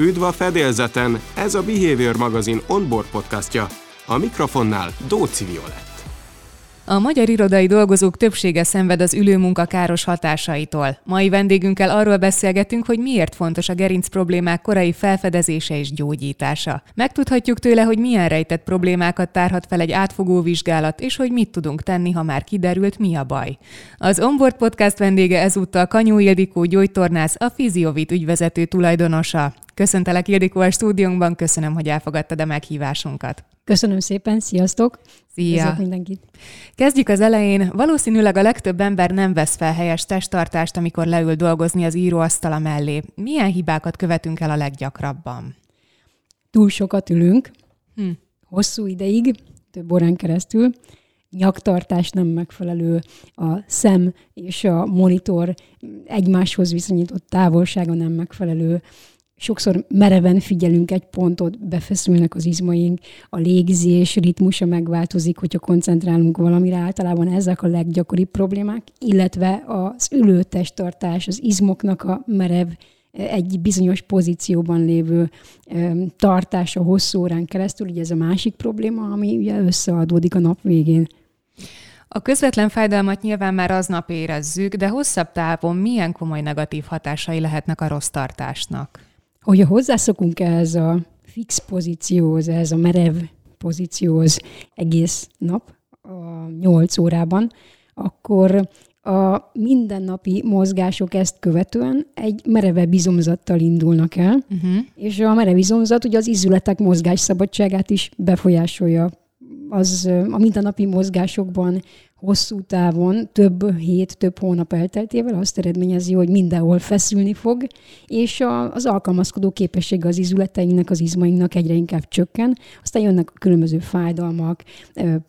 Üdv a fedélzeten, ez a Behavior magazin onboard podcastja. A mikrofonnál Dóci Violet. A magyar irodai dolgozók többsége szenved az ülőmunka káros hatásaitól. Mai vendégünkkel arról beszélgetünk, hogy miért fontos a gerinc problémák korai felfedezése és gyógyítása. Megtudhatjuk tőle, hogy milyen rejtett problémákat tárhat fel egy átfogó vizsgálat, és hogy mit tudunk tenni, ha már kiderült, mi a baj. Az Onboard Podcast vendége ezúttal Kanyó Ildikó gyógytornász, a Fiziovit ügyvezető tulajdonosa. Köszöntelek Ildikó a stúdiónkban, köszönöm, hogy elfogadtad a meghívásunkat. Köszönöm szépen, sziasztok! Szia! Köszönöm mindenkit! Kezdjük az elején. Valószínűleg a legtöbb ember nem vesz fel helyes testtartást, amikor leül dolgozni az íróasztala mellé. Milyen hibákat követünk el a leggyakrabban? Túl sokat ülünk, hm. hosszú ideig, több órán keresztül, nyaktartás nem megfelelő, a szem és a monitor egymáshoz viszonyított távolsága nem megfelelő, sokszor mereven figyelünk egy pontot, befeszülnek az izmaink, a légzés ritmusa megváltozik, hogyha koncentrálunk valamire, általában ezek a leggyakoribb problémák, illetve az ülőtesttartás, az izmoknak a merev, egy bizonyos pozícióban lévő tartása hosszú órán keresztül, ugye ez a másik probléma, ami ugye összeadódik a nap végén. A közvetlen fájdalmat nyilván már aznap érezzük, de hosszabb távon milyen komoly negatív hatásai lehetnek a rossz tartásnak? Hogyha hozzászokunk ehhez a fix pozícióhoz, ehhez a merev pozícióhoz egész nap, a 8 órában, akkor a mindennapi mozgások ezt követően egy mereve bizomzattal indulnak el, uh-huh. és a merev bizomzat ugye az izületek mozgásszabadságát is befolyásolja. Az a mindennapi mozgásokban hosszú távon, több hét, több hónap elteltével azt eredményezi, hogy mindenhol feszülni fog, és a, az alkalmazkodó képessége az izületeinknek, az izmainknak egyre inkább csökken. Aztán jönnek a különböző fájdalmak,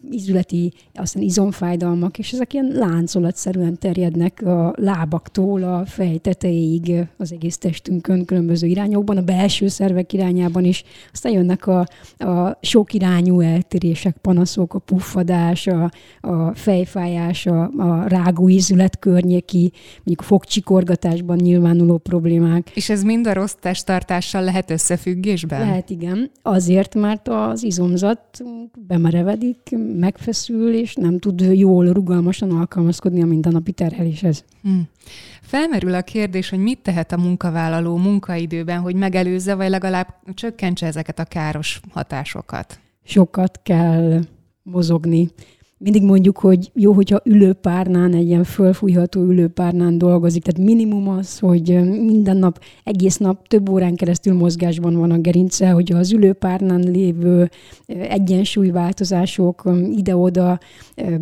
izületi, aztán izomfájdalmak, és ezek ilyen láncolatszerűen terjednek a lábaktól a fej tetejéig az egész testünkön különböző irányokban, a belső szervek irányában is. Aztán jönnek a, a sok irányú eltérések, panaszok, a puffadás, a, a fej fejfájás, a, a rágó ízület környéki, mondjuk fogcsikorgatásban nyilvánuló problémák. És ez mind a rossz testtartással lehet összefüggésben? Lehet, igen. Azért, mert az izomzat bemerevedik, megfeszül, és nem tud jól, rugalmasan alkalmazkodni a mindennapi terheléshez. Hmm. Felmerül a kérdés, hogy mit tehet a munkavállaló munkaidőben, hogy megelőzze, vagy legalább csökkentse ezeket a káros hatásokat? Sokat kell mozogni mindig mondjuk, hogy jó, hogyha ülőpárnán, egy ilyen fölfújható ülőpárnán dolgozik, tehát minimum az, hogy minden nap, egész nap több órán keresztül mozgásban van a gerince, hogy az ülőpárnán lévő egyensúlyváltozások, ide-oda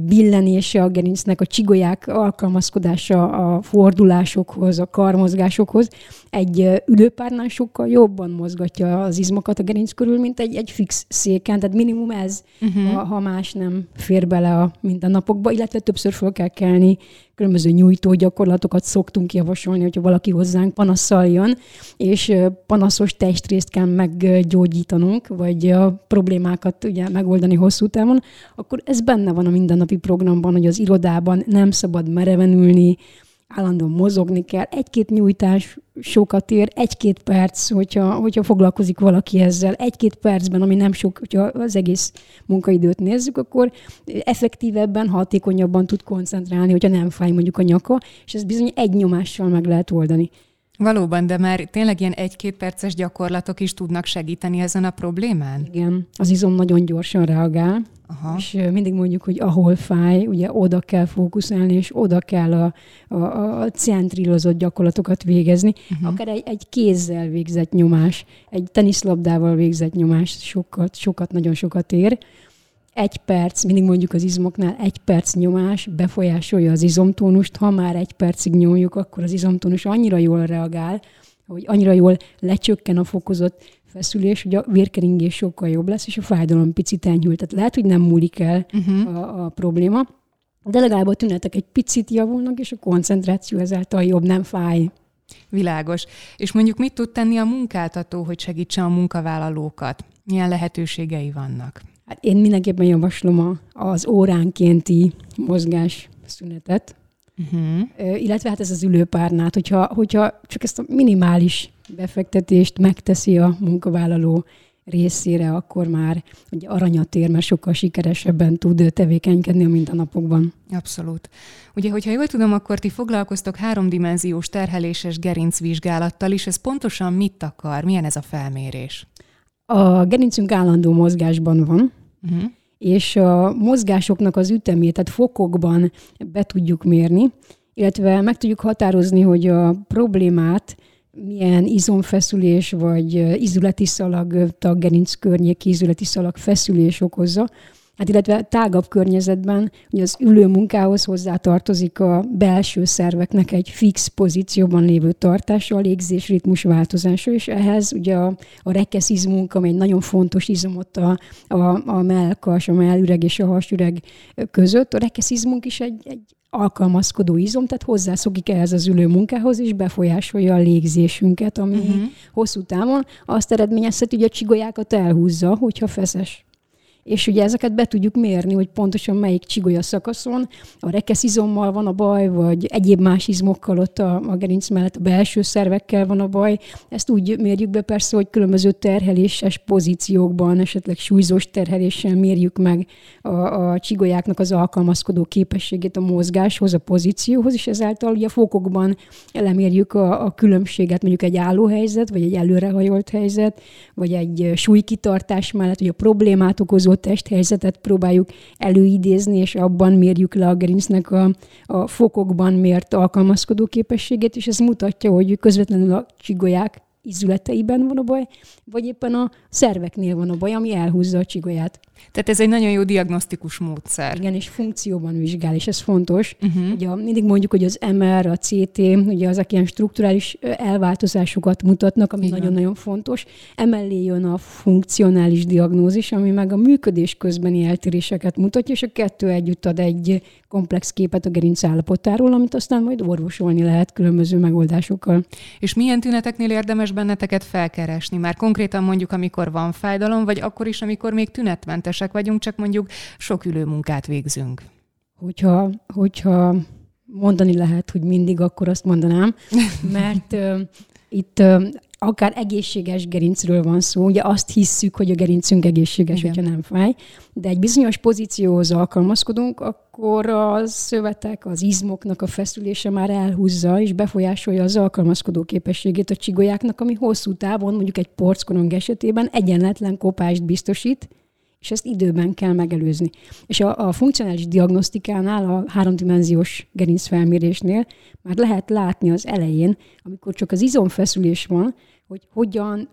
billenése a gerincnek, a csigolyák alkalmazkodása a fordulásokhoz, a karmozgásokhoz, egy ülőpárnán sokkal jobban mozgatja az izmokat a gerinc körül, mint egy, egy fix széken, tehát minimum ez, uh-huh. ha, ha más nem fér bele bele a mindennapokba, illetve többször fel kell kelni, különböző nyújtó gyakorlatokat szoktunk javasolni, hogyha valaki hozzánk panasszal jön, és panaszos testrészt kell meggyógyítanunk, vagy a problémákat ugye megoldani hosszú távon, akkor ez benne van a mindennapi programban, hogy az irodában nem szabad mereven ülni, állandóan mozogni kell. Egy-két nyújtás sokat ér, egy-két perc, hogyha, hogyha foglalkozik valaki ezzel, egy-két percben, ami nem sok, hogyha az egész munkaidőt nézzük, akkor effektívebben, hatékonyabban tud koncentrálni, hogyha nem fáj mondjuk a nyaka, és ez bizony egy nyomással meg lehet oldani. Valóban, de már tényleg ilyen egy-két perces gyakorlatok is tudnak segíteni ezen a problémán? Igen, az izom nagyon gyorsan reagál, Aha. és mindig mondjuk, hogy ahol fáj, ugye oda kell fókuszálni, és oda kell a, a, a centrírozott gyakorlatokat végezni. Uh-huh. Akár egy, egy kézzel végzett nyomás, egy teniszlabdával végzett nyomás sokat, sokat, nagyon sokat ér egy perc, mindig mondjuk az izmoknál egy perc nyomás befolyásolja az izomtónust, ha már egy percig nyomjuk, akkor az izomtónus annyira jól reagál, hogy annyira jól lecsökken a fokozott feszülés, hogy a vérkeringés sokkal jobb lesz, és a fájdalom picit enyhül. Tehát lehet, hogy nem múlik el uh-huh. a, a probléma, de legalább a tünetek egy picit javulnak, és a koncentráció ezáltal jobb, nem fáj. Világos. És mondjuk mit tud tenni a munkáltató, hogy segítse a munkavállalókat? Milyen lehetőségei vannak? Hát én mindenképpen javaslom az óránkénti mozgás szünetet. Uh-huh. illetve hát ez az ülőpárnát, hogyha, hogyha csak ezt a minimális befektetést megteszi a munkavállaló részére, akkor már ugye aranyat ér, mert sokkal sikeresebben tud tevékenykedni a mindennapokban. Abszolút. Ugye, hogyha jól tudom, akkor ti foglalkoztok háromdimenziós terheléses gerincvizsgálattal is. Ez pontosan mit akar? Milyen ez a felmérés? A gerincünk állandó mozgásban van, uh-huh. És a mozgásoknak az ütemét, tehát fokokban be tudjuk mérni, illetve meg tudjuk határozni, hogy a problémát milyen izomfeszülés vagy izületi szalag, taggerinc környéki izületi szalag feszülés okozza, Hát illetve tágabb környezetben ugye az ülő munkához hozzá tartozik a belső szerveknek egy fix pozícióban lévő tartása, a légzés ritmus változása, és ehhez ugye a, a rekeszizmunk, amely egy nagyon fontos izom ott a, a, a melkas, a mellüreg és a hasüreg között, a rekeszizmunk is egy, egy alkalmazkodó izom, tehát hozzászokik ehhez az ülő munkához, és befolyásolja a légzésünket, ami uh-huh. hosszú távon azt eredményezheti, hogy a csigolyákat elhúzza, hogyha feszes és ugye ezeket be tudjuk mérni, hogy pontosan melyik csigolya szakaszon a rekeszizommal van a baj, vagy egyéb más izmokkal ott a, a gerinc mellett a belső szervekkel van a baj. Ezt úgy mérjük be persze, hogy különböző terheléses pozíciókban, esetleg súlyzós terheléssel mérjük meg a, a csigolyáknak az alkalmazkodó képességét a mozgáshoz, a pozícióhoz, és ezáltal ugye a fokokban elemérjük a, a különbséget, mondjuk egy állóhelyzet, vagy egy előrehajolt helyzet, vagy egy súlykitartás mellett, hogy a problémát okozó testhelyzetet próbáljuk előidézni, és abban mérjük le a gerincnek a, a fokokban mért alkalmazkodó képességét, és ez mutatja, hogy közvetlenül a csigolyák izületeiben van a baj, vagy éppen a szerveknél van a baj, ami elhúzza a csigolyát. Tehát ez egy nagyon jó diagnosztikus módszer. Igen, és funkcióban vizsgál, és ez fontos. Uh-huh. Ugye mindig mondjuk, hogy az MR, a CT, ugye azok ilyen strukturális elváltozásokat mutatnak, ami nagyon-nagyon fontos. Emellé jön a funkcionális diagnózis, ami meg a működés közbeni eltéréseket mutatja, és a kettő együtt ad egy komplex képet a gerinc állapotáról, amit aztán majd orvosolni lehet különböző megoldásokkal. És milyen tüneteknél érdemes benneteket felkeresni? Már konkrétan mondjuk, amikor van fájdalom, vagy akkor is, amikor még tünetmentesek vagyunk, csak mondjuk sok ülőmunkát végzünk? Hogyha, hogyha mondani lehet, hogy mindig, akkor azt mondanám, mert uh, itt uh, akár egészséges gerincről van szó, ugye azt hisszük, hogy a gerincünk egészséges, Igen. hogyha nem fáj, de egy bizonyos pozícióhoz alkalmazkodunk, akkor a szövetek, az izmoknak a feszülése már elhúzza, és befolyásolja az alkalmazkodó képességét a csigolyáknak, ami hosszú távon, mondjuk egy porckorong esetében egyenletlen kopást biztosít, és ezt időben kell megelőzni. És a, a funkcionális diagnosztikánál, a háromdimenziós gerincfelmérésnél már lehet látni az elején, amikor csak az izomfeszülés van, hogy hogyan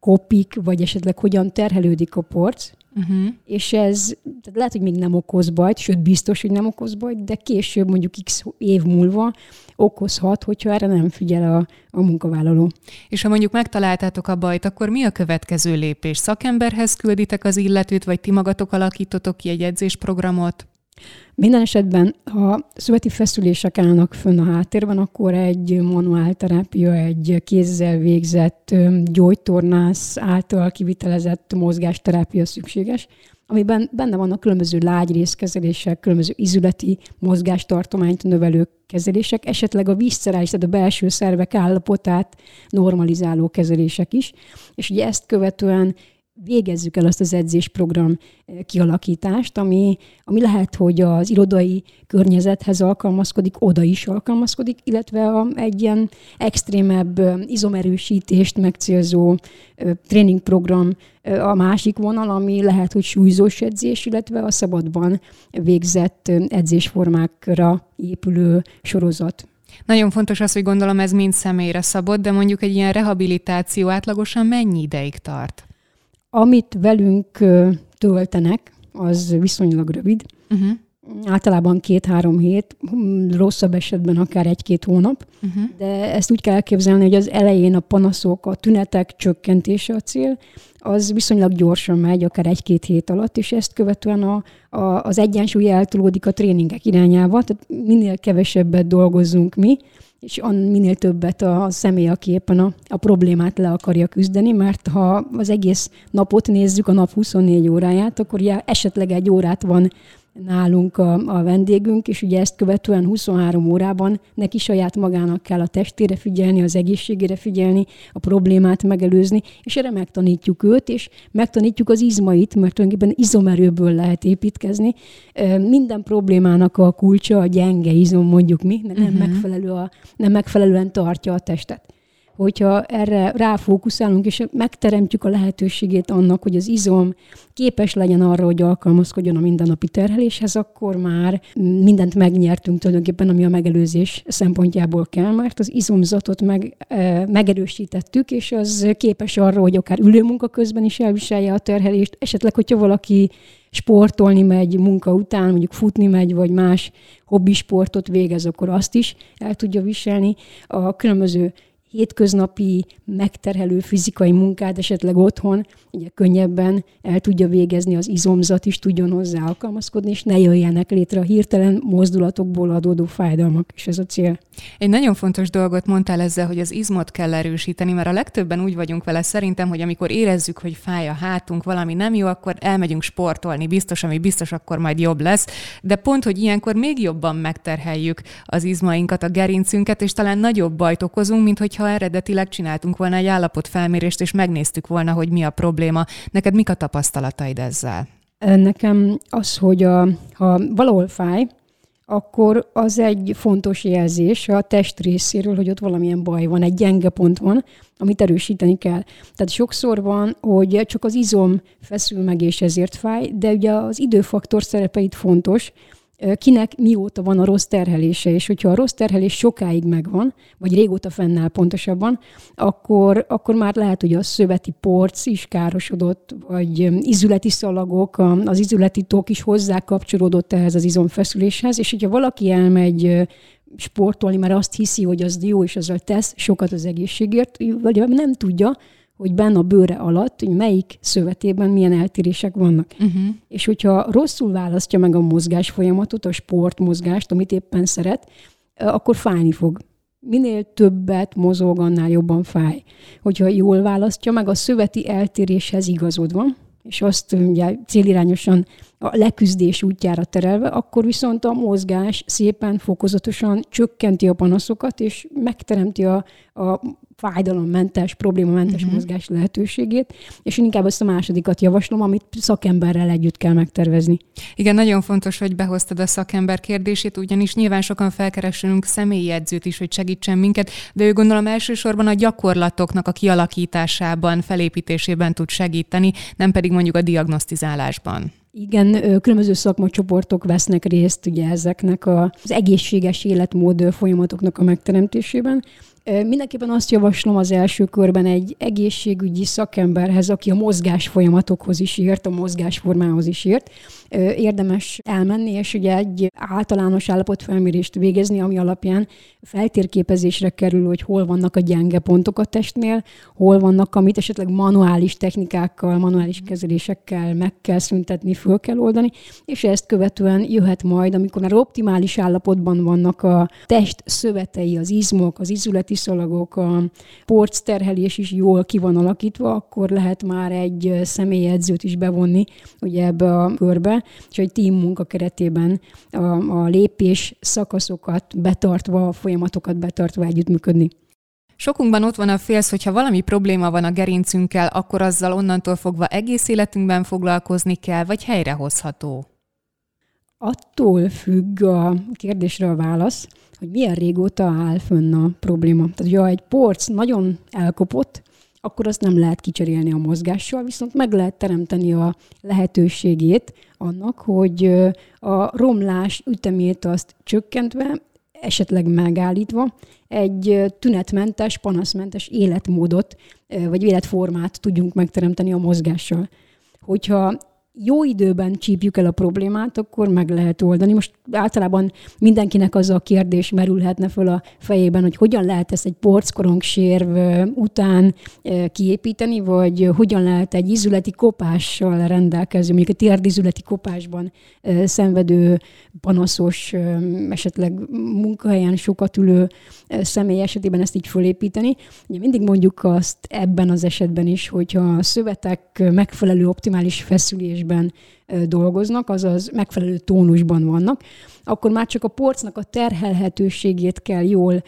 kopik, vagy esetleg hogyan terhelődik a porc, uh-huh. és ez tehát lehet, hogy még nem okoz bajt, sőt biztos, hogy nem okoz bajt, de később, mondjuk x év múlva okozhat, hogyha erre nem figyel a, a munkavállaló. És ha mondjuk megtaláltátok a bajt, akkor mi a következő lépés? Szakemberhez külditek az illetőt, vagy ti magatok alakítotok ki egy edzésprogramot? Minden esetben, ha szöveti feszülések állnak fönn a háttérben, akkor egy manuálterápia, egy kézzel végzett gyógytornász által kivitelezett mozgásterápia szükséges, amiben benne vannak különböző lágyrészkezelések, különböző izületi mozgástartományt növelő kezelések, esetleg a vízszerelés, tehát a belső szervek állapotát normalizáló kezelések is. És ugye ezt követően végezzük el azt az edzésprogram eh, kialakítást, ami, ami lehet, hogy az irodai környezethez alkalmazkodik, oda is alkalmazkodik, illetve a, egy ilyen extrémebb eh, izomerősítést megcélzó eh, tréningprogram a másik vonal, ami lehet, hogy súlyzós edzés, illetve a szabadban végzett edzésformákra épülő sorozat. Nagyon fontos az, hogy gondolom ez mind személyre szabott, de mondjuk egy ilyen rehabilitáció átlagosan mennyi ideig tart? Amit velünk töltenek, az viszonylag rövid. Uh-huh. Általában két-három hét, hm, rosszabb esetben akár egy-két hónap, uh-huh. de ezt úgy kell elképzelni, hogy az elején a panaszok, a tünetek csökkentése a cél, az viszonylag gyorsan megy, akár egy-két hét alatt, és ezt követően a, a, az egyensúly eltolódik a tréningek irányába, tehát minél kevesebbet dolgozzunk mi, és minél többet a személy, aki éppen a, a problémát le akarja küzdeni, mert ha az egész napot nézzük, a nap 24 óráját, akkor ugye esetleg egy órát van nálunk a, a vendégünk, és ugye ezt követően 23 órában neki saját magának kell a testére figyelni, az egészségére figyelni, a problémát megelőzni, és erre megtanítjuk őt, és megtanítjuk az izmait, mert tulajdonképpen izomerőből lehet építkezni. Minden problémának a kulcsa a gyenge izom, mondjuk mi, nem, uh-huh. megfelelő a, nem megfelelően tartja a testet hogyha erre ráfókuszálunk, és megteremtjük a lehetőségét annak, hogy az izom képes legyen arra, hogy alkalmazkodjon a mindennapi terheléshez, akkor már mindent megnyertünk tulajdonképpen, ami a megelőzés szempontjából kell, mert az izomzatot meg, e, megerősítettük, és az képes arra, hogy akár ülőmunka közben is elviselje a terhelést, esetleg, hogyha valaki sportolni megy munka után, mondjuk futni megy, vagy más hobbisportot végez, akkor azt is el tudja viselni. A különböző hétköznapi, megterhelő fizikai munkát esetleg otthon, ugye könnyebben el tudja végezni, az izomzat is tudjon hozzá alkalmazkodni, és ne jöjjenek létre a hirtelen mozdulatokból adódó fájdalmak, és ez a cél. Egy nagyon fontos dolgot mondtál ezzel, hogy az izmot kell erősíteni, mert a legtöbben úgy vagyunk vele szerintem, hogy amikor érezzük, hogy fáj a hátunk, valami nem jó, akkor elmegyünk sportolni, biztos, ami biztos, akkor majd jobb lesz, de pont, hogy ilyenkor még jobban megterheljük az izmainkat, a gerincünket, és talán nagyobb bajt okozunk, mint hogyha eredetileg csináltunk volna egy állapotfelmérést, és megnéztük volna, hogy mi a probléma. Neked mik a tapasztalataid ezzel? Nekem az, hogy a, ha valahol fáj, akkor az egy fontos jelzés a test részéről, hogy ott valamilyen baj van, egy gyenge pont van, amit erősíteni kell. Tehát sokszor van, hogy csak az izom feszül meg, és ezért fáj, de ugye az időfaktor szerepe itt fontos, kinek mióta van a rossz terhelése, és hogyha a rossz terhelés sokáig megvan, vagy régóta fennáll pontosabban, akkor, akkor már lehet, hogy a szöveti porc is károsodott, vagy izületi szalagok, az izületi tok is hozzá kapcsolódott ehhez az izomfeszüléshez, és hogyha valaki elmegy sportolni, mert azt hiszi, hogy az jó, és azzal tesz sokat az egészségért, vagy nem tudja, hogy benne a bőre alatt, hogy melyik szövetében milyen eltérések vannak. Uh-huh. És hogyha rosszul választja meg a mozgás folyamatot, a sportmozgást, amit éppen szeret, akkor fájni fog. Minél többet mozog, annál jobban fáj. Hogyha jól választja meg a szöveti eltéréshez igazodva, és azt ugye célirányosan a leküzdés útjára terelve, akkor viszont a mozgás szépen, fokozatosan csökkenti a panaszokat, és megteremti a, a fájdalommentes, problémamentes uh-huh. mozgás lehetőségét, és én inkább azt a másodikat javaslom, amit szakemberrel együtt kell megtervezni. Igen, nagyon fontos, hogy behoztad a szakember kérdését, ugyanis nyilván sokan felkeresünk személyi edzőt is, hogy segítsen minket, de ő gondolom elsősorban a gyakorlatoknak a kialakításában, felépítésében tud segíteni, nem pedig mondjuk a diagnosztizálásban. Igen, különböző szakmacsoportok vesznek részt ugye ezeknek az egészséges életmód folyamatoknak a megteremtésében. Mindenképpen azt javaslom az első körben egy egészségügyi szakemberhez, aki a mozgás folyamatokhoz is ért, a mozgásformához is ért. Érdemes elmenni, és ugye egy általános állapotfelmérést végezni, ami alapján feltérképezésre kerül, hogy hol vannak a gyenge pontok a testnél, hol vannak, amit esetleg manuális technikákkal, manuális kezelésekkel meg kell szüntetni, föl kell oldani, és ezt követően jöhet majd, amikor már optimális állapotban vannak a test szövetei, az izmok, az izületi szalagok, a porc terhelés is jól ki van alakítva, akkor lehet már egy személyedzőt is bevonni ugye ebbe a körbe, és egy team munka keretében a, a lépés szakaszokat betartva, a folyamatokat betartva együttműködni. Sokunkban ott van a félsz, hogyha valami probléma van a gerincünkkel, akkor azzal onnantól fogva egész életünkben foglalkozni kell, vagy helyrehozható? Attól függ a kérdésre a válasz, hogy milyen régóta áll fönn a probléma. Tehát, ha egy porc nagyon elkopott, akkor azt nem lehet kicserélni a mozgással, viszont meg lehet teremteni a lehetőségét annak, hogy a romlás ütemét azt csökkentve, esetleg megállítva, egy tünetmentes, panaszmentes életmódot, vagy életformát tudjunk megteremteni a mozgással. Hogyha jó időben csípjük el a problémát, akkor meg lehet oldani. Most általában mindenkinek az a kérdés merülhetne föl a fejében, hogy hogyan lehet ezt egy porckorong-sérv után kiépíteni, vagy hogyan lehet egy izületi kopással rendelkező, mondjuk egy térdizületi kopásban szenvedő, panaszos, esetleg munkahelyen sokat ülő személy esetében ezt így fölépíteni. Ugye mindig mondjuk azt ebben az esetben is, hogyha a szövetek megfelelő optimális feszülés terhelésben dolgoznak, azaz megfelelő tónusban vannak, akkor már csak a porcnak a terhelhetőségét kell jól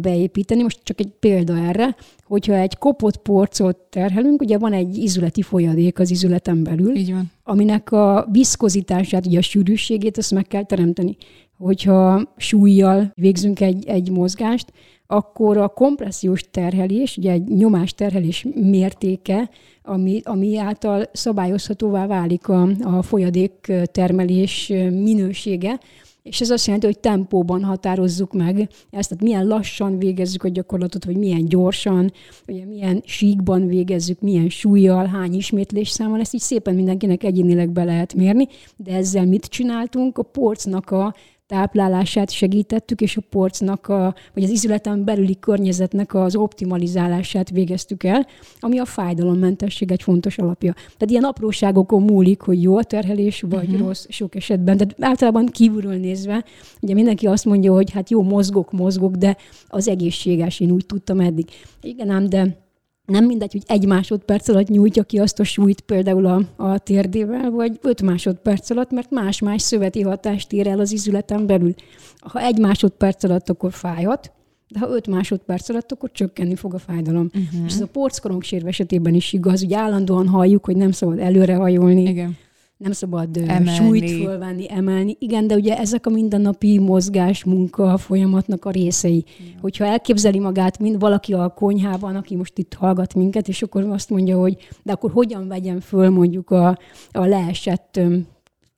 beépíteni. Most csak egy példa erre, hogyha egy kopott porcot terhelünk, ugye van egy izületi folyadék az izületen belül, Így van. aminek a viszkozitását, ugye a sűrűségét, azt meg kell teremteni. Hogyha súlyjal végzünk egy, egy mozgást, akkor a kompressziós terhelés, ugye egy nyomás terhelés mértéke, ami, ami által szabályozhatóvá válik a, a folyadék termelés minősége, és ez azt jelenti, hogy tempóban határozzuk meg ezt, tehát milyen lassan végezzük a gyakorlatot, vagy milyen gyorsan, vagy milyen síkban végezzük, milyen súlyjal, hány ismétlés számmal, ezt így szépen mindenkinek egyénileg be lehet mérni, de ezzel mit csináltunk? A porcnak a táplálását segítettük, és a porcnak, a, vagy az izületen belüli környezetnek az optimalizálását végeztük el, ami a fájdalommentesség egy fontos alapja. Tehát ilyen apróságokon múlik, hogy jó a terhelés, vagy uh-huh. rossz sok esetben. Tehát általában kívülről nézve, ugye mindenki azt mondja, hogy hát jó, mozgok, mozgok, de az egészséges, én úgy tudtam eddig. Igen ám, de nem mindegy, hogy egy másodperc alatt nyújtja ki azt a súlyt például a, a térdével, vagy öt másodperc alatt, mert más-más szöveti hatást ér el az izületen belül. Ha egy másodperc alatt, akkor fájhat, de ha öt másodperc alatt, akkor csökkenni fog a fájdalom. Uh-huh. És ez a porckorongsér esetében is igaz, hogy állandóan halljuk, hogy nem szabad előrehajolni. Igen nem szabad emelni. súlyt fölvenni, emelni. Igen, de ugye ezek a mindennapi mozgás, munka folyamatnak a részei. Ja. Hogyha elképzeli magát, mint valaki a konyhában, aki most itt hallgat minket, és akkor azt mondja, hogy de akkor hogyan vegyem föl mondjuk a, a leesett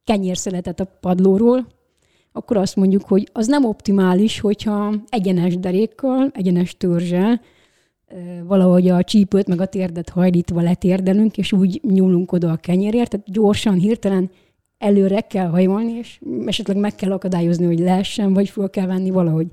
kenyérszeletet a padlóról, akkor azt mondjuk, hogy az nem optimális, hogyha egyenes derékkal, egyenes törzsel, valahogy a csípőt meg a térdet hajlítva letérdelünk, és úgy nyúlunk oda a kenyérért, tehát gyorsan, hirtelen előre kell hajolni, és esetleg meg kell akadályozni, hogy lehessen, vagy föl kell venni valahogy.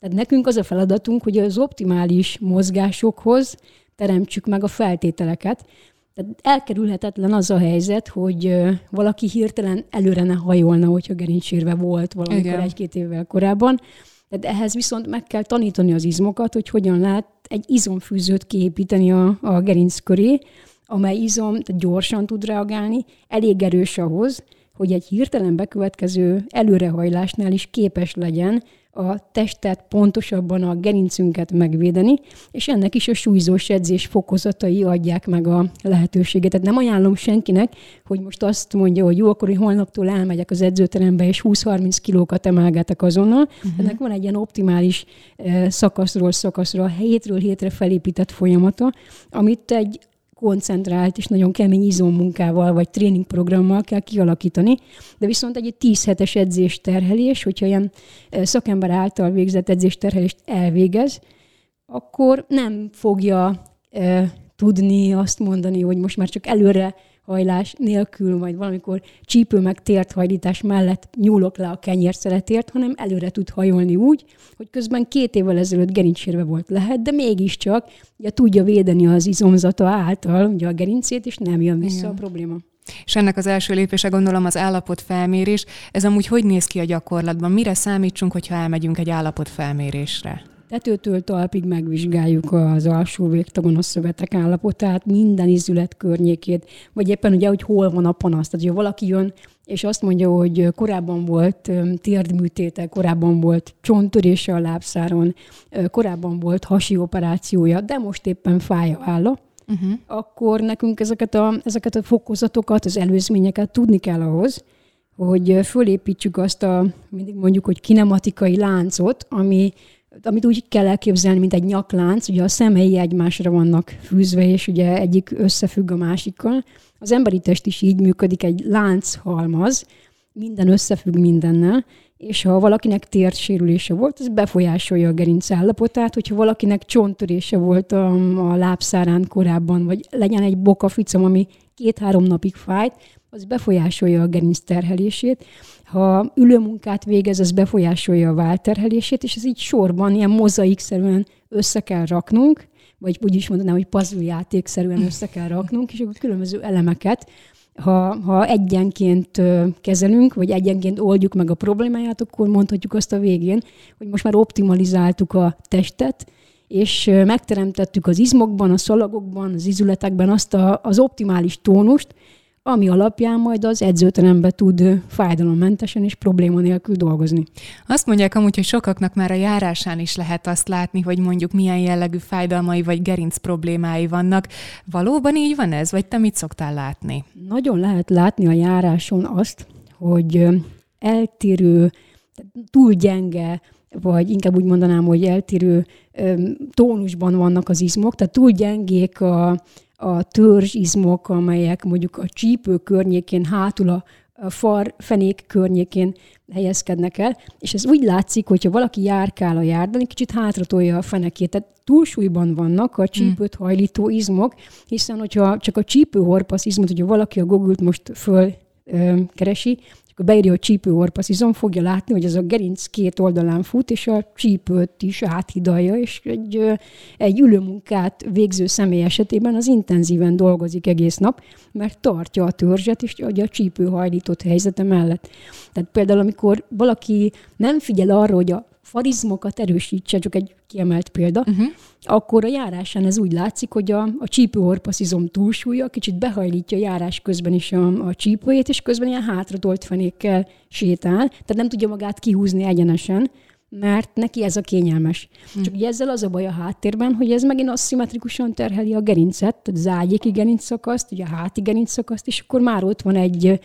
Tehát nekünk az a feladatunk, hogy az optimális mozgásokhoz teremtsük meg a feltételeket. Tehát elkerülhetetlen az a helyzet, hogy valaki hirtelen előre ne hajolna, hogyha gerincsérve volt valamikor egy-két évvel korábban, tehát ehhez viszont meg kell tanítani az izmokat, hogy hogyan lehet egy izomfűzőt kiépíteni a, a gerinc köré, amely izom gyorsan tud reagálni, elég erős ahhoz, hogy egy hirtelen bekövetkező előrehajlásnál is képes legyen a testet pontosabban a gerincünket megvédeni, és ennek is a súlyzós edzés fokozatai adják meg a lehetőséget. Tehát nem ajánlom senkinek, hogy most azt mondja, hogy jó, akkor én holnaptól elmegyek az edzőterembe, és 20-30 kilókat emelgetek azonnal. Uh-huh. Ennek van egy ilyen optimális eh, szakaszról szakaszra, hétről hétre felépített folyamata, amit egy koncentrált és nagyon kemény izommunkával vagy tréningprogrammal kell kialakítani, de viszont egy 10 hetes edzés terhelés, hogyha ilyen szakember által végzett edzés terhelést elvégez, akkor nem fogja e, tudni azt mondani, hogy most már csak előre hajlás nélkül, majd valamikor csípő meg tért hajlítás mellett nyúlok le a kenyérszeletért, hanem előre tud hajolni úgy, hogy közben két évvel ezelőtt gerincsérve volt lehet, de mégiscsak ugye, tudja védeni az izomzata által ugye a gerincét, és nem jön vissza Igen. a probléma. És ennek az első lépése gondolom az állapotfelmérés. Ez amúgy hogy néz ki a gyakorlatban? Mire számítsunk, hogyha elmegyünk egy állapotfelmérésre? Tetőtől talpig megvizsgáljuk az alsó végtagon a szövetek állapotát, minden izület környékét, vagy éppen ugye, hogy hol van a panasz. Tehát, hogyha valaki jön, és azt mondja, hogy korábban volt térdműtéte, korábban volt csonttörése a lábszáron, korábban volt hasi operációja, de most éppen fáj a válla, uh-huh. akkor nekünk ezeket a, ezeket a fokozatokat, az előzményeket tudni kell ahhoz, hogy fölépítsük azt a, mindig mondjuk, hogy kinematikai láncot, ami amit úgy kell elképzelni, mint egy nyaklánc, ugye a szemei egymásra vannak fűzve, és ugye egyik összefügg a másikkal. Az emberi test is így működik, egy lánc-halmaz, minden összefügg mindennel, és ha valakinek térsérülése volt, az befolyásolja a gerinc állapotát, hogyha valakinek csonttörése volt a, a lábszárán korábban, vagy legyen egy bokaficom, ami két-három napig fájt, az befolyásolja a gerinc terhelését. Ha ülőmunkát végez, az befolyásolja a válterhelését, és ez így sorban, ilyen mozaikszerűen össze kell raknunk, vagy úgy is mondanám, hogy puzzle játékszerűen össze kell raknunk, és akkor különböző elemeket, ha, ha egyenként kezelünk, vagy egyenként oldjuk meg a problémáját, akkor mondhatjuk azt a végén, hogy most már optimalizáltuk a testet, és megteremtettük az izmokban, a szalagokban, az izületekben azt a, az optimális tónust, ami alapján majd az edzőterembe tud fájdalommentesen és probléma nélkül dolgozni. Azt mondják amúgy, hogy sokaknak már a járásán is lehet azt látni, hogy mondjuk milyen jellegű fájdalmai vagy gerinc problémái vannak. Valóban így van ez, vagy te mit szoktál látni? Nagyon lehet látni a járáson azt, hogy eltérő, túl gyenge, vagy inkább úgy mondanám, hogy eltérő tónusban vannak az izmok, tehát túl gyengék a, a törzsizmok, amelyek mondjuk a csípő környékén, hátul a, a far fenék környékén helyezkednek el, és ez úgy látszik, hogyha valaki járkál a járdán, kicsit hátratolja a fenekét, tehát túlsúlyban vannak a csípőt hajlító izmok, hiszen hogyha csak a csípőhorpasz izmot, hogyha valaki a Google-t most föl keresi, akkor beírja, hogy csípőorpaszizom, fogja látni, hogy ez a gerinc két oldalán fut, és a csípőt is áthidalja, és egy, egy ülőmunkát végző személy esetében az intenzíven dolgozik egész nap, mert tartja a törzset, és a csípő hajlított helyzete mellett. Tehát például, amikor valaki nem figyel arra, hogy a farizmokat erősítse, csak egy kiemelt példa, uh-huh. akkor a járásán ez úgy látszik, hogy a, a csípőorpaszizom túlsúlya kicsit behajlítja a járás közben is a, a csípőjét, és közben ilyen hátratolt fenékkel sétál, tehát nem tudja magát kihúzni egyenesen, mert neki ez a kényelmes. Hmm. Csak ugye ezzel az a baj a háttérben, hogy ez megint aszimmetrikusan terheli a gerincet, tehát az ágyéki gerincszakaszt, ugye a háti gerincszakaszt, és akkor már ott van egy,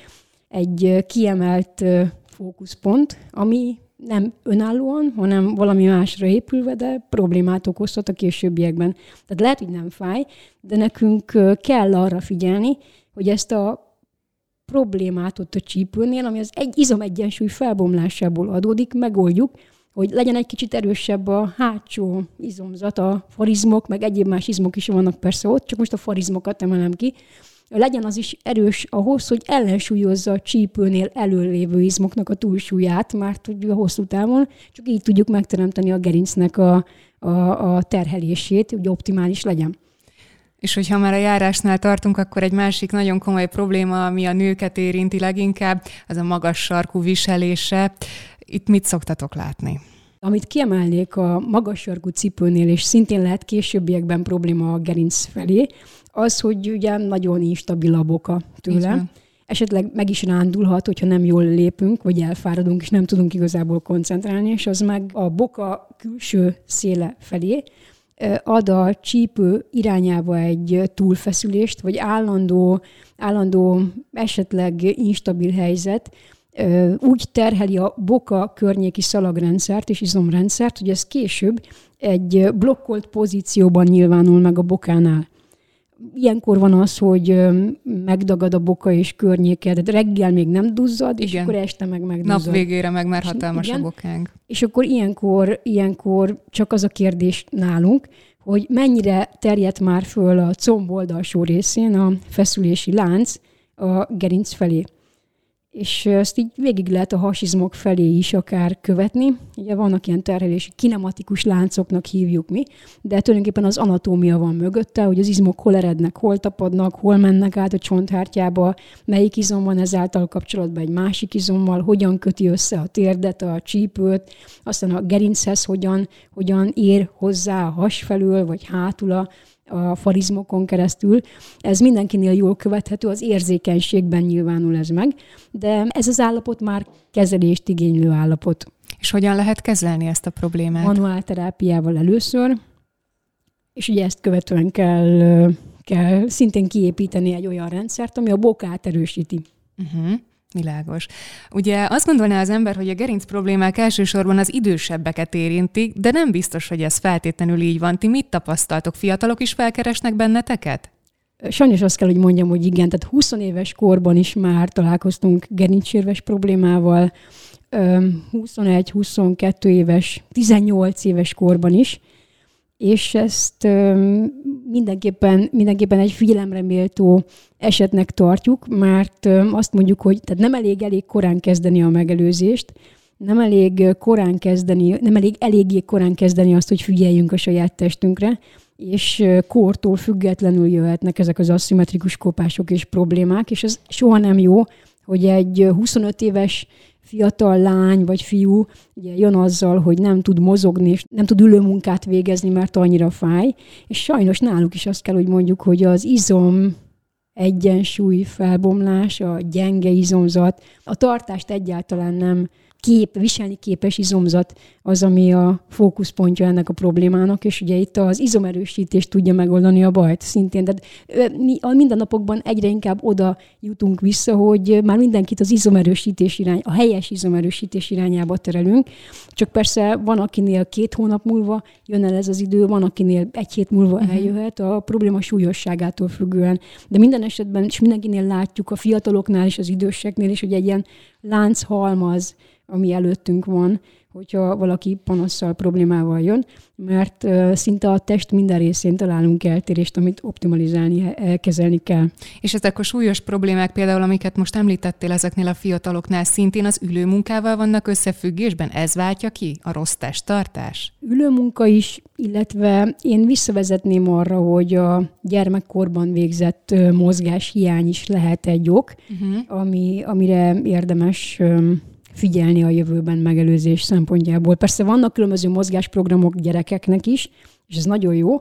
egy kiemelt fókuszpont, ami nem önállóan, hanem valami másra épülve, de problémát okozhat a későbbiekben. Tehát lehet, hogy nem fáj, de nekünk kell arra figyelni, hogy ezt a problémát ott a csípőnél, ami az egy izomegyensúly felbomlásából adódik, megoldjuk, hogy legyen egy kicsit erősebb a hátsó izomzat, a farizmok, meg egyéb más izmok is vannak persze ott, csak most a farizmokat emelem ki, legyen az is erős ahhoz, hogy ellensúlyozza a csípőnél előlévő izmoknak a túlsúlyát, mert ugye hosszú távon csak így tudjuk megteremteni a gerincnek a, a, a terhelését, hogy optimális legyen. És hogyha már a járásnál tartunk, akkor egy másik nagyon komoly probléma, ami a nőket érinti leginkább, az a magas sarkú viselése. Itt mit szoktatok látni? Amit kiemelnék a magas sarkú cipőnél, és szintén lehet későbbiekben probléma a gerinc felé, az, hogy ugye nagyon instabil a boka tőle. Esetleg meg is rándulhat, hogyha nem jól lépünk, vagy elfáradunk, és nem tudunk igazából koncentrálni, és az meg a boka külső széle felé ad a csípő irányába egy túlfeszülést, vagy állandó, állandó esetleg instabil helyzet, úgy terheli a boka környéki szalagrendszert és izomrendszert, hogy ez később egy blokkolt pozícióban nyilvánul meg a bokánál. Ilyenkor van az, hogy megdagad a boka és környéke, de reggel még nem duzzad, és akkor este meg megduzzad. Nap végére meg már hatalmas igen, a bokánk. És akkor ilyenkor, ilyenkor csak az a kérdés nálunk, hogy mennyire terjedt már föl a comb oldalsó részén a feszülési lánc a gerinc felé és ezt így végig lehet a hasizmok felé is akár követni. Ugye vannak ilyen terhelési kinematikus láncoknak hívjuk mi, de tulajdonképpen az anatómia van mögötte, hogy az izmok hol erednek, hol tapadnak, hol mennek át a csonthártyába, melyik izom van ezáltal kapcsolatban egy másik izommal, hogyan köti össze a térdet, a csípőt, aztán a gerinchez hogyan, hogyan ér hozzá a has felül, vagy hátul a farizmokon keresztül. Ez mindenkinél jól követhető, az érzékenységben nyilvánul ez meg, de ez az állapot már kezelést igénylő állapot. És hogyan lehet kezelni ezt a problémát? Manuál terápiával először, és ugye ezt követően kell, kell szintén kiépíteni egy olyan rendszert, ami a bokát erősíti. Uh-huh. Világos. Ugye azt gondolná az ember, hogy a gerinc problémák elsősorban az idősebbeket érintik, de nem biztos, hogy ez feltétlenül így van. Ti mit tapasztaltok? Fiatalok is felkeresnek benneteket? Sajnos azt kell, hogy mondjam, hogy igen, tehát 20 éves korban is már találkoztunk gerincsérves problémával, 21-22 éves, 18 éves korban is, és ezt mindenképpen, mindenképpen egy figyelemre méltó esetnek tartjuk, mert azt mondjuk, hogy tehát nem elég elég korán kezdeni a megelőzést, nem elég korán kezdeni, nem elég eléggé korán kezdeni azt, hogy figyeljünk a saját testünkre, és kortól függetlenül jöhetnek ezek az aszimmetrikus kopások és problémák, és ez soha nem jó, hogy egy 25 éves fiatal lány vagy fiú ugye jön azzal, hogy nem tud mozogni, és nem tud ülőmunkát végezni, mert annyira fáj, és sajnos náluk is azt kell, hogy mondjuk, hogy az izom egyensúly felbomlás, a gyenge izomzat, a tartást egyáltalán nem kép, viselni képes izomzat az, ami a fókuszpontja ennek a problémának, és ugye itt az izomerősítés tudja megoldani a bajt szintén. De mi a mindennapokban egyre inkább oda jutunk vissza, hogy már mindenkit az izomerősítés irány, a helyes izomerősítés irányába terelünk, csak persze van, akinél két hónap múlva jön el ez az idő, van, akinél egy hét múlva uh-huh. eljöhet, a probléma súlyosságától függően. De minden esetben, és mindenkinél látjuk, a fiataloknál és az időseknél is, hogy egy ilyen lánchalmaz ami előttünk van, hogyha valaki panasszal, problémával jön, mert szinte a test minden részén találunk eltérést, amit optimalizálni, kezelni kell. És ezek a súlyos problémák például, amiket most említettél ezeknél a fiataloknál, szintén az ülőmunkával vannak összefüggésben? Ez váltja ki a rossz testtartás? Ülőmunka is, illetve én visszavezetném arra, hogy a gyermekkorban végzett mozgás hiány is lehet egy ok, uh-huh. ami, amire érdemes figyelni a jövőben megelőzés szempontjából. Persze vannak különböző mozgásprogramok gyerekeknek is, és ez nagyon jó.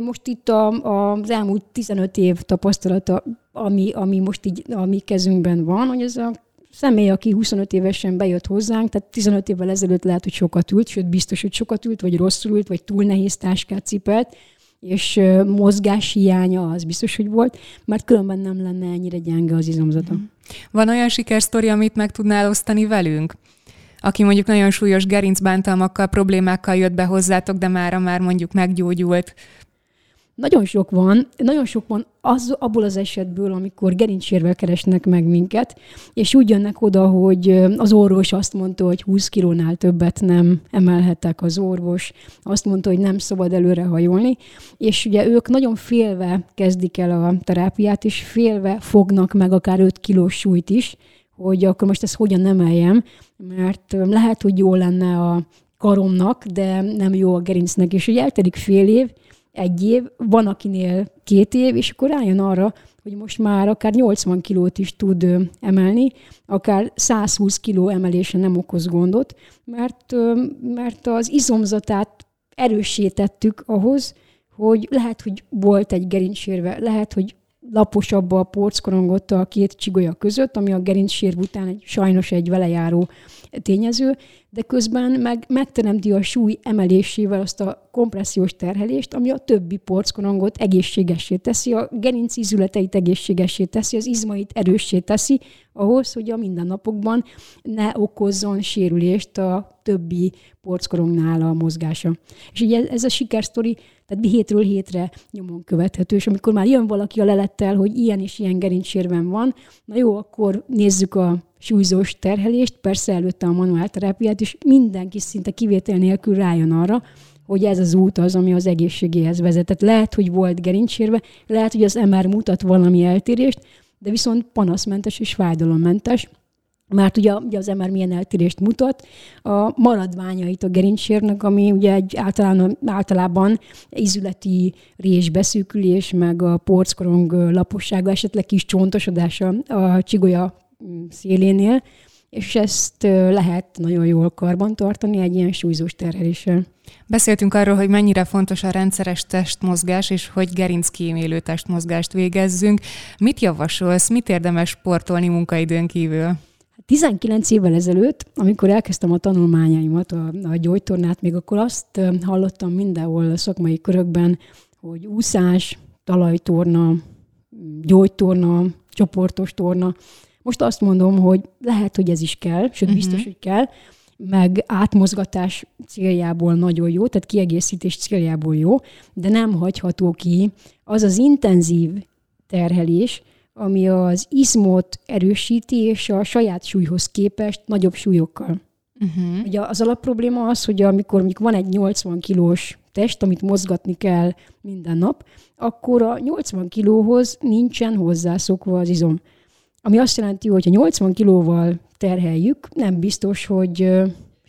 Most itt a, a, az elmúlt 15 év tapasztalata, ami, ami most így a mi kezünkben van, hogy ez a személy, aki 25 évesen bejött hozzánk, tehát 15 évvel ezelőtt lehet, hogy sokat ült, sőt biztos, hogy sokat ült, vagy rosszul ült, vagy túl nehéz táskát cipelt, és mozgás hiánya az biztos, hogy volt, mert különben nem lenne ennyire gyenge az izomzata. Mm. Van olyan sikersztori, amit meg tudnál osztani velünk? Aki mondjuk nagyon súlyos gerincbántalmakkal, problémákkal jött be hozzátok, de mára már mondjuk meggyógyult, nagyon sok van, nagyon sok van az, abból az esetből, amikor gerincsérvel keresnek meg minket, és úgy jönnek oda, hogy az orvos azt mondta, hogy 20 kilónál többet nem emelhettek az orvos, azt mondta, hogy nem szabad előre hajolni, és ugye ők nagyon félve kezdik el a terápiát, és félve fognak meg akár 5 kilós súlyt is, hogy akkor most ezt hogyan emeljem, mert lehet, hogy jó lenne a karomnak, de nem jó a gerincnek, és ugye eltelik fél év, egy év, van akinél két év, és akkor rájön arra, hogy most már akár 80 kilót is tud emelni, akár 120 kiló emelése nem okoz gondot, mert, mert az izomzatát erősítettük ahhoz, hogy lehet, hogy volt egy gerincsérve, lehet, hogy laposabb a porckorongot a két csigolya között, ami a gerincsérv után egy, sajnos egy velejáró tényező, de közben meg megteremti a súly emelésével azt a kompressziós terhelést, ami a többi porckorongot egészségessé teszi, a gerinc ízületeit egészségessé teszi, az izmait erőssé teszi, ahhoz, hogy a mindennapokban ne okozzon sérülést a többi porckorongnál a mozgása. És ugye ez a sikersztori, tehát hétről hétre nyomon követhető, és amikor már jön valaki a lelettel, hogy ilyen és ilyen gerincsérven van, na jó, akkor nézzük a súlyzós terhelést, persze előtte a manuál terápiát, és mindenki szinte kivétel nélkül rájön arra, hogy ez az út az, ami az egészségéhez vezetett. Lehet, hogy volt gerincsérve, lehet, hogy az MR mutat valami eltérést, de viszont panaszmentes és fájdalommentes, mert ugye, ugye az MR milyen eltérést mutat, a maradványait a gerincsérnek, ami ugye egy általán, általában izületi résbeszűkülés, meg a porckorong lapossága, esetleg kis csontosodása a csigolya szélénél, és ezt lehet nagyon jól karban tartani egy ilyen súlyzós terheléssel. Beszéltünk arról, hogy mennyire fontos a rendszeres testmozgás, és hogy gerinckímélő testmozgást végezzünk. Mit javasolsz, mit érdemes sportolni munkaidőn kívül? 19 évvel ezelőtt, amikor elkezdtem a tanulmányaimat, a, a gyógytornát, még akkor azt hallottam mindenhol a szakmai körökben, hogy úszás, talajtorna, gyógytorna, csoportos torna, most azt mondom, hogy lehet, hogy ez is kell, sőt, uh-huh. biztos, hogy kell, meg átmozgatás céljából nagyon jó, tehát kiegészítés céljából jó, de nem hagyható ki az az intenzív terhelés, ami az izmot erősíti, és a saját súlyhoz képest nagyobb súlyokkal. Uh-huh. Ugye az alapprobléma az, hogy amikor mondjuk van egy 80 kilós test, amit mozgatni kell minden nap, akkor a 80 kilóhoz nincsen hozzászokva az izom. Ami azt jelenti, hogy ha 80 kilóval terheljük, nem biztos, hogy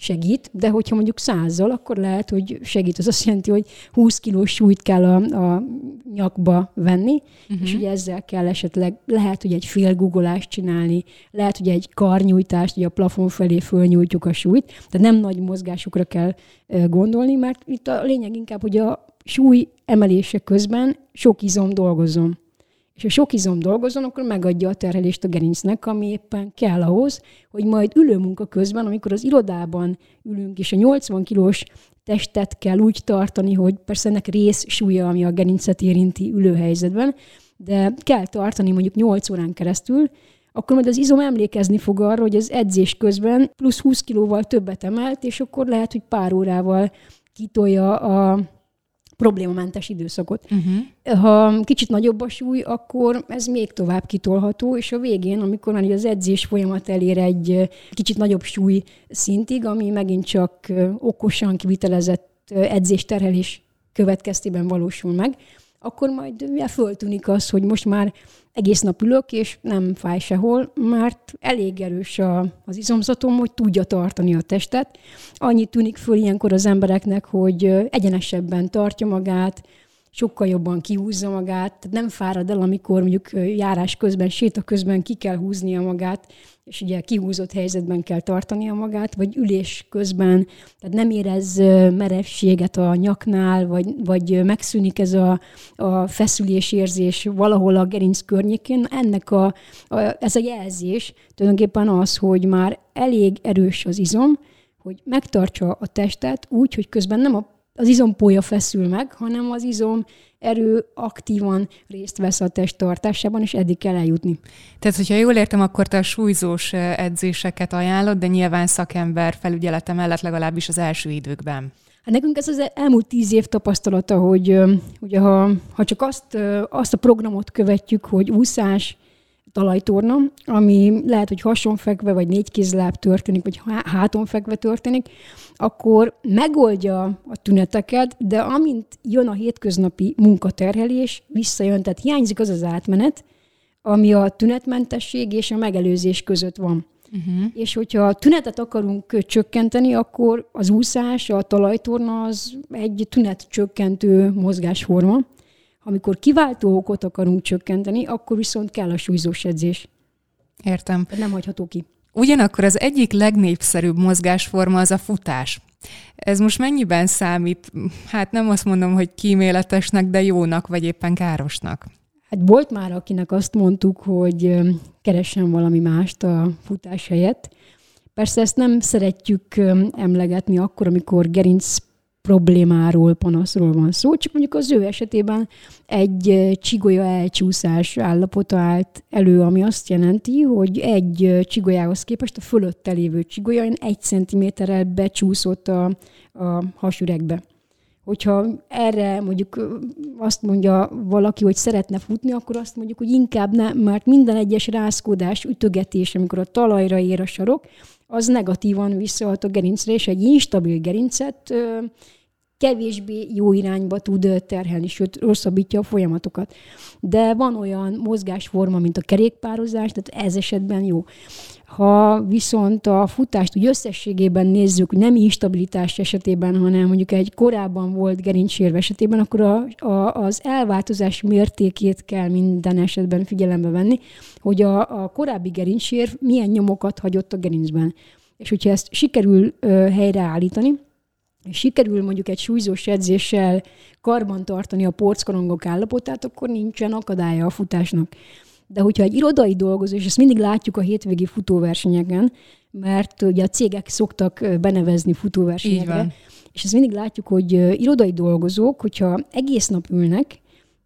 segít, de hogyha mondjuk százzal, akkor lehet, hogy segít. Az azt jelenti, hogy 20 kilós súlyt kell a, a nyakba venni, uh-huh. és ugye ezzel kell esetleg, lehet, hogy egy fél guggolást csinálni, lehet, hogy egy karnyújtást, hogy a plafon felé fölnyújtjuk a súlyt, tehát nem nagy mozgásokra kell gondolni, mert itt a lényeg inkább, hogy a súly emelése közben sok izom dolgozom. És ha sok izom dolgozom, akkor megadja a terhelést a gerincnek, ami éppen kell ahhoz, hogy majd ülőmunka közben, amikor az irodában ülünk, és a 80 kilós testet kell úgy tartani, hogy persze ennek rész súlya, ami a gerincet érinti ülőhelyzetben, de kell tartani mondjuk 8 órán keresztül, akkor majd az izom emlékezni fog arra, hogy az edzés közben plusz 20 kilóval többet emelt, és akkor lehet, hogy pár órával kitolja a problémamentes időszakot. Uh-huh. Ha kicsit nagyobb a súly, akkor ez még tovább kitolható, és a végén, amikor már az edzés folyamat elér egy kicsit nagyobb súly szintig, ami megint csak okosan kivitelezett edzésterhelés következtében valósul meg, akkor majd ugye föltűnik az, hogy most már egész nap ülök, és nem fáj sehol, mert elég erős a, az izomzatom, hogy tudja tartani a testet. Annyit tűnik föl ilyenkor az embereknek, hogy egyenesebben tartja magát, sokkal jobban kihúzza magát, tehát nem fárad el, amikor mondjuk járás közben, séta közben ki kell húznia magát, és ugye kihúzott helyzetben kell tartania magát, vagy ülés közben, tehát nem érez merevséget a nyaknál, vagy, vagy megszűnik ez a, a feszülés érzés valahol a gerinc környékén. Ennek a, a, ez a jelzés tulajdonképpen az, hogy már elég erős az izom, hogy megtartsa a testet úgy, hogy közben nem a az izompója feszül meg, hanem az izom erő aktívan részt vesz a test tartásában, és eddig kell eljutni. Tehát, hogyha jól értem, akkor te a súlyzós edzéseket ajánlod, de nyilván szakember felügyelete mellett legalábbis az első időkben. Hát nekünk ez az elmúlt tíz év tapasztalata, hogy ugye ha, ha csak azt, azt a programot követjük, hogy úszás, talajtorna, ami lehet, hogy hasonfekve, vagy négykézláb történik, vagy háton fekve történik, akkor megoldja a tüneteket, de amint jön a hétköznapi munkaterhelés, visszajön, tehát hiányzik az az átmenet, ami a tünetmentesség és a megelőzés között van. Uh-huh. És hogyha a tünetet akarunk csökkenteni, akkor az úszás, a talajtorna az egy tünetcsökkentő mozgásforma, amikor kiváltó okot akarunk csökkenteni, akkor viszont kell a súlyzós edzés. Értem. Nem hagyható ki. Ugyanakkor az egyik legnépszerűbb mozgásforma az a futás. Ez most mennyiben számít, hát nem azt mondom, hogy kíméletesnek, de jónak, vagy éppen károsnak? Hát volt már, akinek azt mondtuk, hogy keressen valami mást a futás helyett. Persze ezt nem szeretjük emlegetni akkor, amikor gerinc problémáról, panaszról van szó, csak mondjuk az ő esetében egy csigolya elcsúszás állapota állt elő, ami azt jelenti, hogy egy csigolyához képest a fölötte lévő csigolya egy centiméterrel becsúszott a, a hasüregbe. Hogyha erre mondjuk azt mondja valaki, hogy szeretne futni, akkor azt mondjuk, hogy inkább nem, mert minden egyes rázkódás, ütögetés, amikor a talajra ér a sarok, az negatívan visszahat a gerincre, és egy instabil gerincet kevésbé jó irányba tud terhelni, sőt, rosszabbítja a folyamatokat. De van olyan mozgásforma, mint a kerékpározás, tehát ez esetben jó. Ha viszont a futást úgy összességében nézzük, nem instabilitás esetében, hanem mondjuk egy korábban volt gerincsérve esetében, akkor a, a, az elváltozás mértékét kell minden esetben figyelembe venni, hogy a, a korábbi gerincsérv milyen nyomokat hagyott a gerincben. És hogyha ezt sikerül ö, helyreállítani, sikerül mondjuk egy súlyzós edzéssel karban tartani a porckorongok állapotát, akkor nincsen akadálya a futásnak. De hogyha egy irodai dolgozó, és ezt mindig látjuk a hétvégi futóversenyeken, mert ugye a cégek szoktak benevezni futóversenyekre, és ezt mindig látjuk, hogy irodai dolgozók, hogyha egész nap ülnek,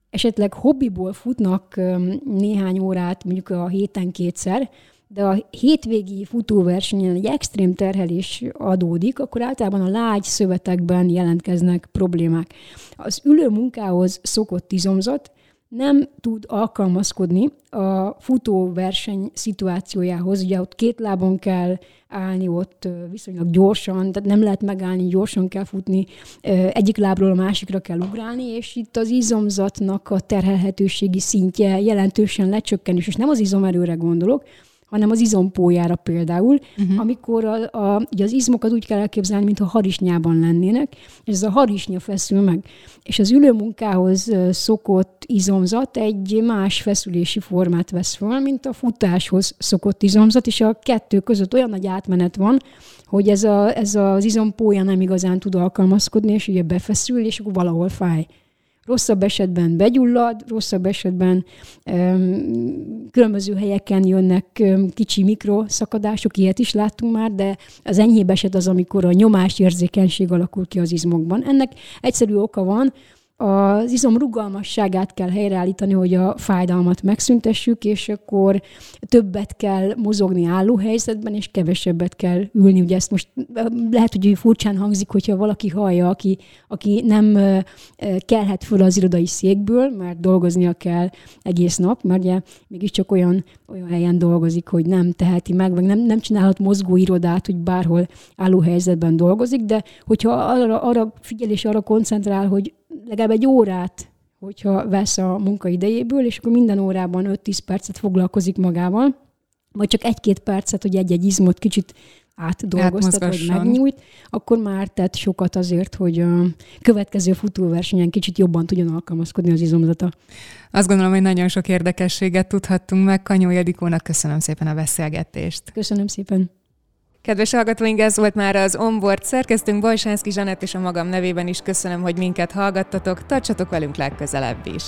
esetleg hobbiból futnak néhány órát, mondjuk a héten kétszer, de a hétvégi futóversenyen egy extrém terhelés adódik, akkor általában a lágy szövetekben jelentkeznek problémák. Az ülő munkához szokott izomzat nem tud alkalmazkodni a futóverseny szituációjához. Ugye ott két lábon kell állni, ott viszonylag gyorsan, tehát nem lehet megállni, gyorsan kell futni, egyik lábról a másikra kell ugrálni, és itt az izomzatnak a terhelhetőségi szintje jelentősen lecsökken, és nem az izomerőre gondolok, hanem az izompójára például, uh-huh. amikor a, a, ugye az izmokat úgy kell elképzelni, mintha harisnyában lennének, és ez a harisnya feszül meg. És az ülőmunkához szokott izomzat egy más feszülési formát vesz föl, mint a futáshoz szokott izomzat, és a kettő között olyan nagy átmenet van, hogy ez, a, ez az izompója nem igazán tud alkalmazkodni, és ugye befeszül, és akkor valahol fáj rosszabb esetben begyullad, rosszabb esetben um, különböző helyeken jönnek kicsi mikroszakadások, ilyet is láttunk már, de az enyhébb eset az, amikor a nyomásérzékenység alakul ki az izmokban. Ennek egyszerű oka van, az izom rugalmasságát kell helyreállítani, hogy a fájdalmat megszüntessük, és akkor többet kell mozogni álló helyzetben, és kevesebbet kell ülni. Ugye ezt most lehet, hogy furcsán hangzik, hogyha valaki hallja, aki, aki nem kelhet föl az irodai székből, mert dolgoznia kell egész nap, mert ugye mégiscsak olyan, olyan helyen dolgozik, hogy nem teheti meg, vagy nem, nem csinálhat mozgó irodát, hogy bárhol álló helyzetben dolgozik, de hogyha arra, arra figyel és arra koncentrál, hogy legalább egy órát, hogyha vesz a munkaidejéből, és akkor minden órában 5-10 percet foglalkozik magával, vagy csak egy-két percet, hogy egy-egy izmot kicsit átdolgoztat, vagy megnyújt, akkor már tett sokat azért, hogy a következő futóversenyen kicsit jobban tudjon alkalmazkodni az izomzata. Azt gondolom, hogy nagyon sok érdekességet tudhattunk meg. Kanyó Jedikónak köszönöm szépen a beszélgetést. Köszönöm szépen. Kedves hallgatóink, ez volt már az Onboard szerkesztőnk Bajsánszki Zsanett és a magam nevében is köszönöm, hogy minket hallgattatok. Tartsatok velünk legközelebb is!